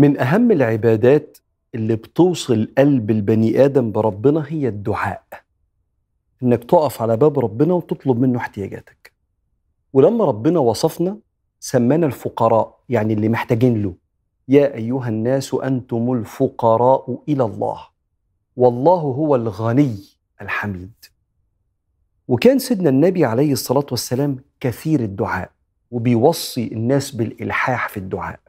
من أهم العبادات اللي بتوصل قلب البني آدم بربنا هي الدعاء. إنك تقف على باب ربنا وتطلب منه احتياجاتك. ولما ربنا وصفنا سمانا الفقراء يعني اللي محتاجين له. يا أيها الناس أنتم الفقراء إلى الله. والله هو الغني الحميد. وكان سيدنا النبي عليه الصلاة والسلام كثير الدعاء وبيوصي الناس بالإلحاح في الدعاء.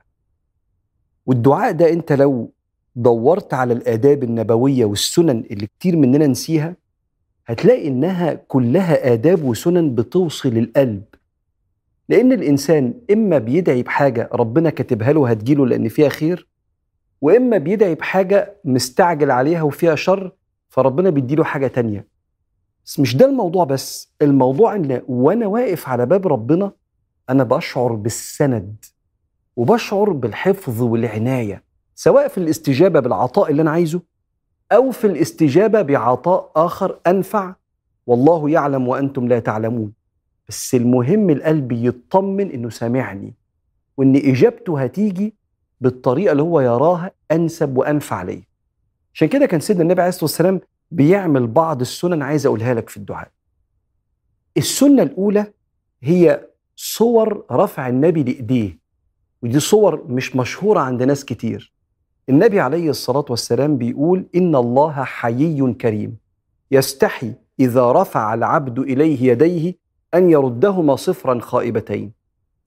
والدعاء ده انت لو دورت على الآداب النبوية والسنن اللي كتير مننا نسيها هتلاقي إنها كلها آداب وسنن بتوصل القلب لأن الإنسان إما بيدعي بحاجة ربنا كاتبها له هتجيله لأن فيها خير وإما بيدعي بحاجة مستعجل عليها وفيها شر فربنا بيديله حاجة تانية. بس مش ده الموضوع بس الموضوع إن وأنا واقف على باب ربنا أنا بشعر بالسند. وبشعر بالحفظ والعناية سواء في الاستجابة بالعطاء اللي أنا عايزه أو في الاستجابة بعطاء آخر أنفع والله يعلم وأنتم لا تعلمون. بس المهم القلب يطمن إنه سامعني وإن إجابته هتيجي بالطريقة اللي هو يراها أنسب وأنفع ليه عشان كده كان سيدنا النبي عليه الصلاة والسلام بيعمل بعض السنن عايز أقولها لك في الدعاء. السنة الأولى هي صور رفع النبي لإيديه. ودي صور مش مشهورة عند ناس كتير. النبي عليه الصلاة والسلام بيقول إن الله حيي كريم يستحي إذا رفع العبد إليه يديه أن يردهما صفرا خائبتين.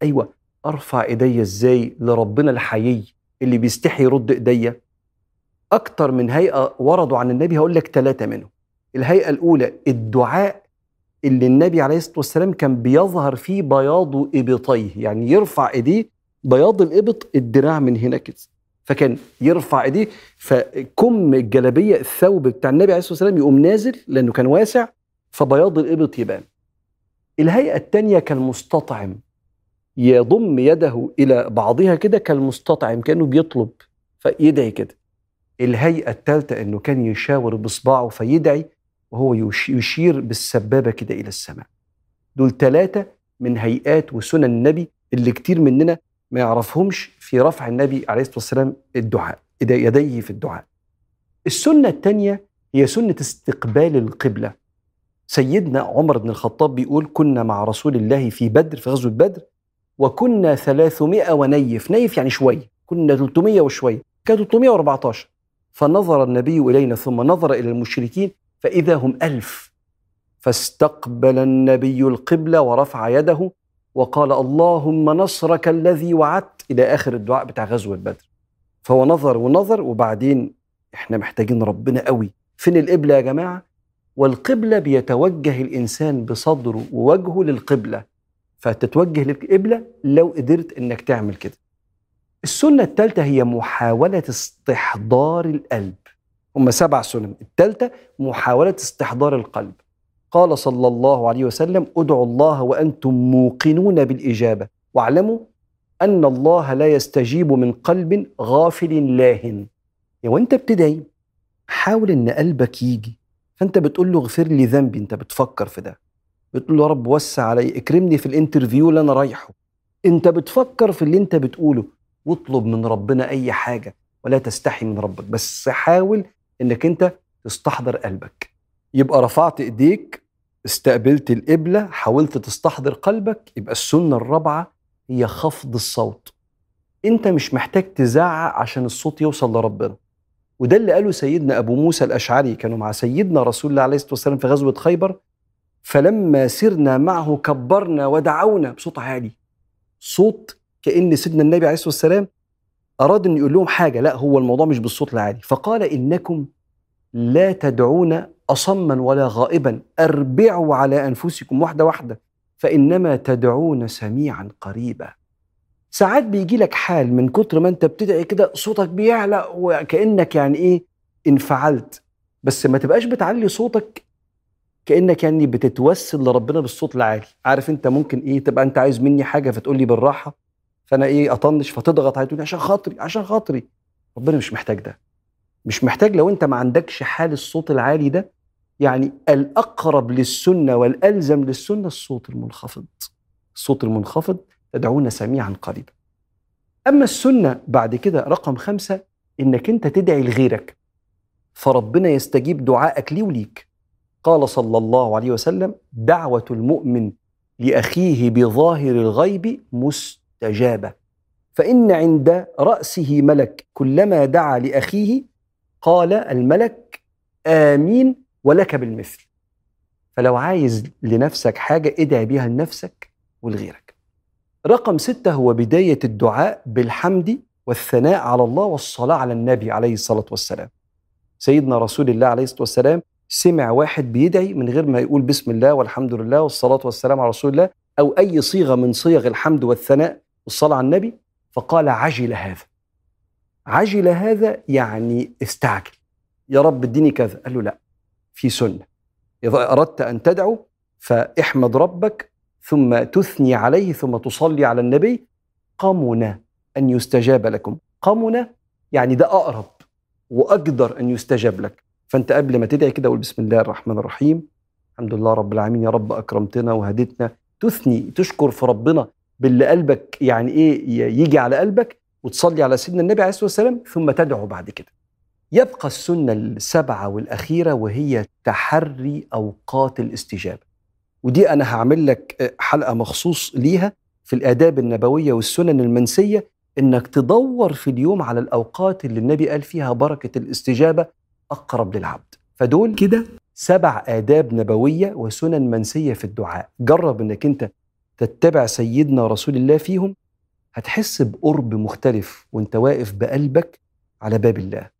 أيوة أرفع إيدي إزاي لربنا الحيي اللي بيستحي يرد إيديا؟ أكتر من هيئة وردوا عن النبي هقول لك ثلاثة منهم. الهيئة الأولى الدعاء اللي النبي عليه الصلاة والسلام كان بيظهر فيه بياض إبطيه يعني يرفع إيديه بياض الإبط الدراع من هنا كده فكان يرفع إيديه فكم الجلابية الثوب بتاع النبي عليه الصلاة والسلام يقوم نازل لأنه كان واسع فبياض الإبط يبان. الهيئة الثانية كالمستطعم يضم يده إلى بعضها كده كالمستطعم كأنه بيطلب فيدعي كده. الهيئة الثالثه إنه كان يشاور باصبعه فيدعي وهو يشير بالسبابة كده إلى السماء. دول ثلاثة من هيئات وسنن النبي اللي كتير مننا ما يعرفهمش في رفع النبي عليه الصلاة والسلام الدعاء يديه في الدعاء. السنة الثانية هي سنة استقبال القبلة. سيدنا عمر بن الخطاب بيقول كنا مع رسول الله في بدر في غزوة بدر وكنا 300 ونيف، نيف يعني شوية، كنا 300 وشوية، كان 314 فنظر النبي إلينا ثم نظر إلى المشركين فإذا هم ألف فاستقبل النبي القبلة ورفع يده وقال اللهم نصرك الذي وعدت إلى آخر الدعاء بتاع غزوة بدر. فهو نظر ونظر وبعدين إحنا محتاجين ربنا قوي. فين القبلة يا جماعة؟ والقبلة بيتوجه الإنسان بصدره ووجهه للقبلة. فتتوجه للقبلة لو قدرت إنك تعمل كده. السنة الثالثه هي محاولة استحضار القلب. هم سبع سنن. الثالثه محاولة استحضار القلب. قال صلى الله عليه وسلم ادعوا الله وأنتم موقنون بالإجابة. واعلموا أن الله لا يستجيب من قلب غافل يعني وأنت بتدعي حاول إن قلبك يجي. فأنت بتقول له اغفر لي ذنبي أنت بتفكر في ده. بتقول له يا رب وسع علي اكرمني في الانترفيو اللي أنا رايحه. أنت بتفكر في اللي أنت بتقوله. واطلب من ربنا أي حاجة ولا تستحي من ربك. بس حاول إنك أنت تستحضر قلبك. يبقى رفعت إيديك استقبلت القبلة حاولت تستحضر قلبك يبقى السنة الرابعة هي خفض الصوت. انت مش محتاج تزعق عشان الصوت يوصل لربنا. وده اللي قاله سيدنا أبو موسى الأشعري كانوا مع سيدنا رسول الله عليه الصلاة والسلام في غزوة خيبر. فلما سرنا معه كبرنا ودعونا بصوت عالي. صوت كأن سيدنا النبي عليه الصلاة والسلام أراد إن يقول لهم حاجة لا هو الموضوع مش بالصوت العالي. فقال إنكم لا تدعون اصما ولا غائبا أربعوا على أنفسكم واحدة واحدة فإنما تدعون سميعا قريبا. ساعات بيجي لك حال من كتر ما أنت بتدعي كده صوتك بيعلى وكأنك يعني إيه انفعلت. بس ما تبقاش بتعلي صوتك كأنك يعني بتتوسل لربنا بالصوت العالي. عارف أنت ممكن إيه تبقى أنت عايز مني حاجة فتقول لي بالراحة فأنا إيه أطنش فتضغط علي تقول عشان خاطري عشان خاطري. ربنا مش محتاج ده. مش محتاج لو أنت ما عندكش حال الصوت العالي ده يعني الأقرب للسنة والألزم للسنة الصوت المنخفض. الصوت المنخفض تدعون سميعا قريبا. أما السنة بعد كده رقم خمسة إنك أنت تدعي لغيرك. فربنا يستجيب دعائك لي وليك. قال صلى الله عليه وسلم دعوة المؤمن لأخيه بظاهر الغيب مستجابة. فإن عند رأسه ملك كلما دعا لأخيه قال الملك آمين ولك بالمثل. فلو عايز لنفسك حاجة ادعي بيها لنفسك ولغيرك. رقم ستة هو بداية الدعاء بالحمد والثناء على الله والصلاة على النبي عليه الصلاة والسلام. سيدنا رسول الله عليه الصلاة والسلام سمع واحد بيدعي من غير ما يقول بسم الله والحمد لله والصلاة والسلام على رسول الله أو أي صيغة من صيغ الحمد والثناء والصلاة على النبي فقال عجل هذا. عجل هذا يعني استعجل. يا رب اديني كذا. قال له لا. في سنة. إذا أردت أن تدعو فاحمد ربك ثم تثني عليه ثم تصلي على النبي. قمنا أن يستجاب لكم. قمنا يعني ده أقرب وأقدر أن يستجاب لك. فأنت قبل ما تدعي كده قول بسم الله الرحمن الرحيم. الحمد لله رب العالمين. يا رب أكرمتنا وهديتنا. تثني تشكر في ربنا باللي قلبك يعني إيه يجي على قلبك وتصلي على سيدنا النبي عليه الصلاة والسلام ثم تدعو بعد كده. يبقى السنة السبعة والأخيرة وهي تحري أوقات الاستجابة. ودي أنا هعمل لك حلقة مخصوص ليها في الآداب النبوية والسنن المنسية إنك تدور في اليوم على الأوقات اللي النبي قال فيها بركة الاستجابة أقرب للعبد. فدول كده؟ سبع آداب نبوية وسنن منسية في الدعاء. جرب إنك أنت تتبع سيدنا رسول الله فيهم هتحس بقرب مختلف وأنت واقف بقلبك على باب الله.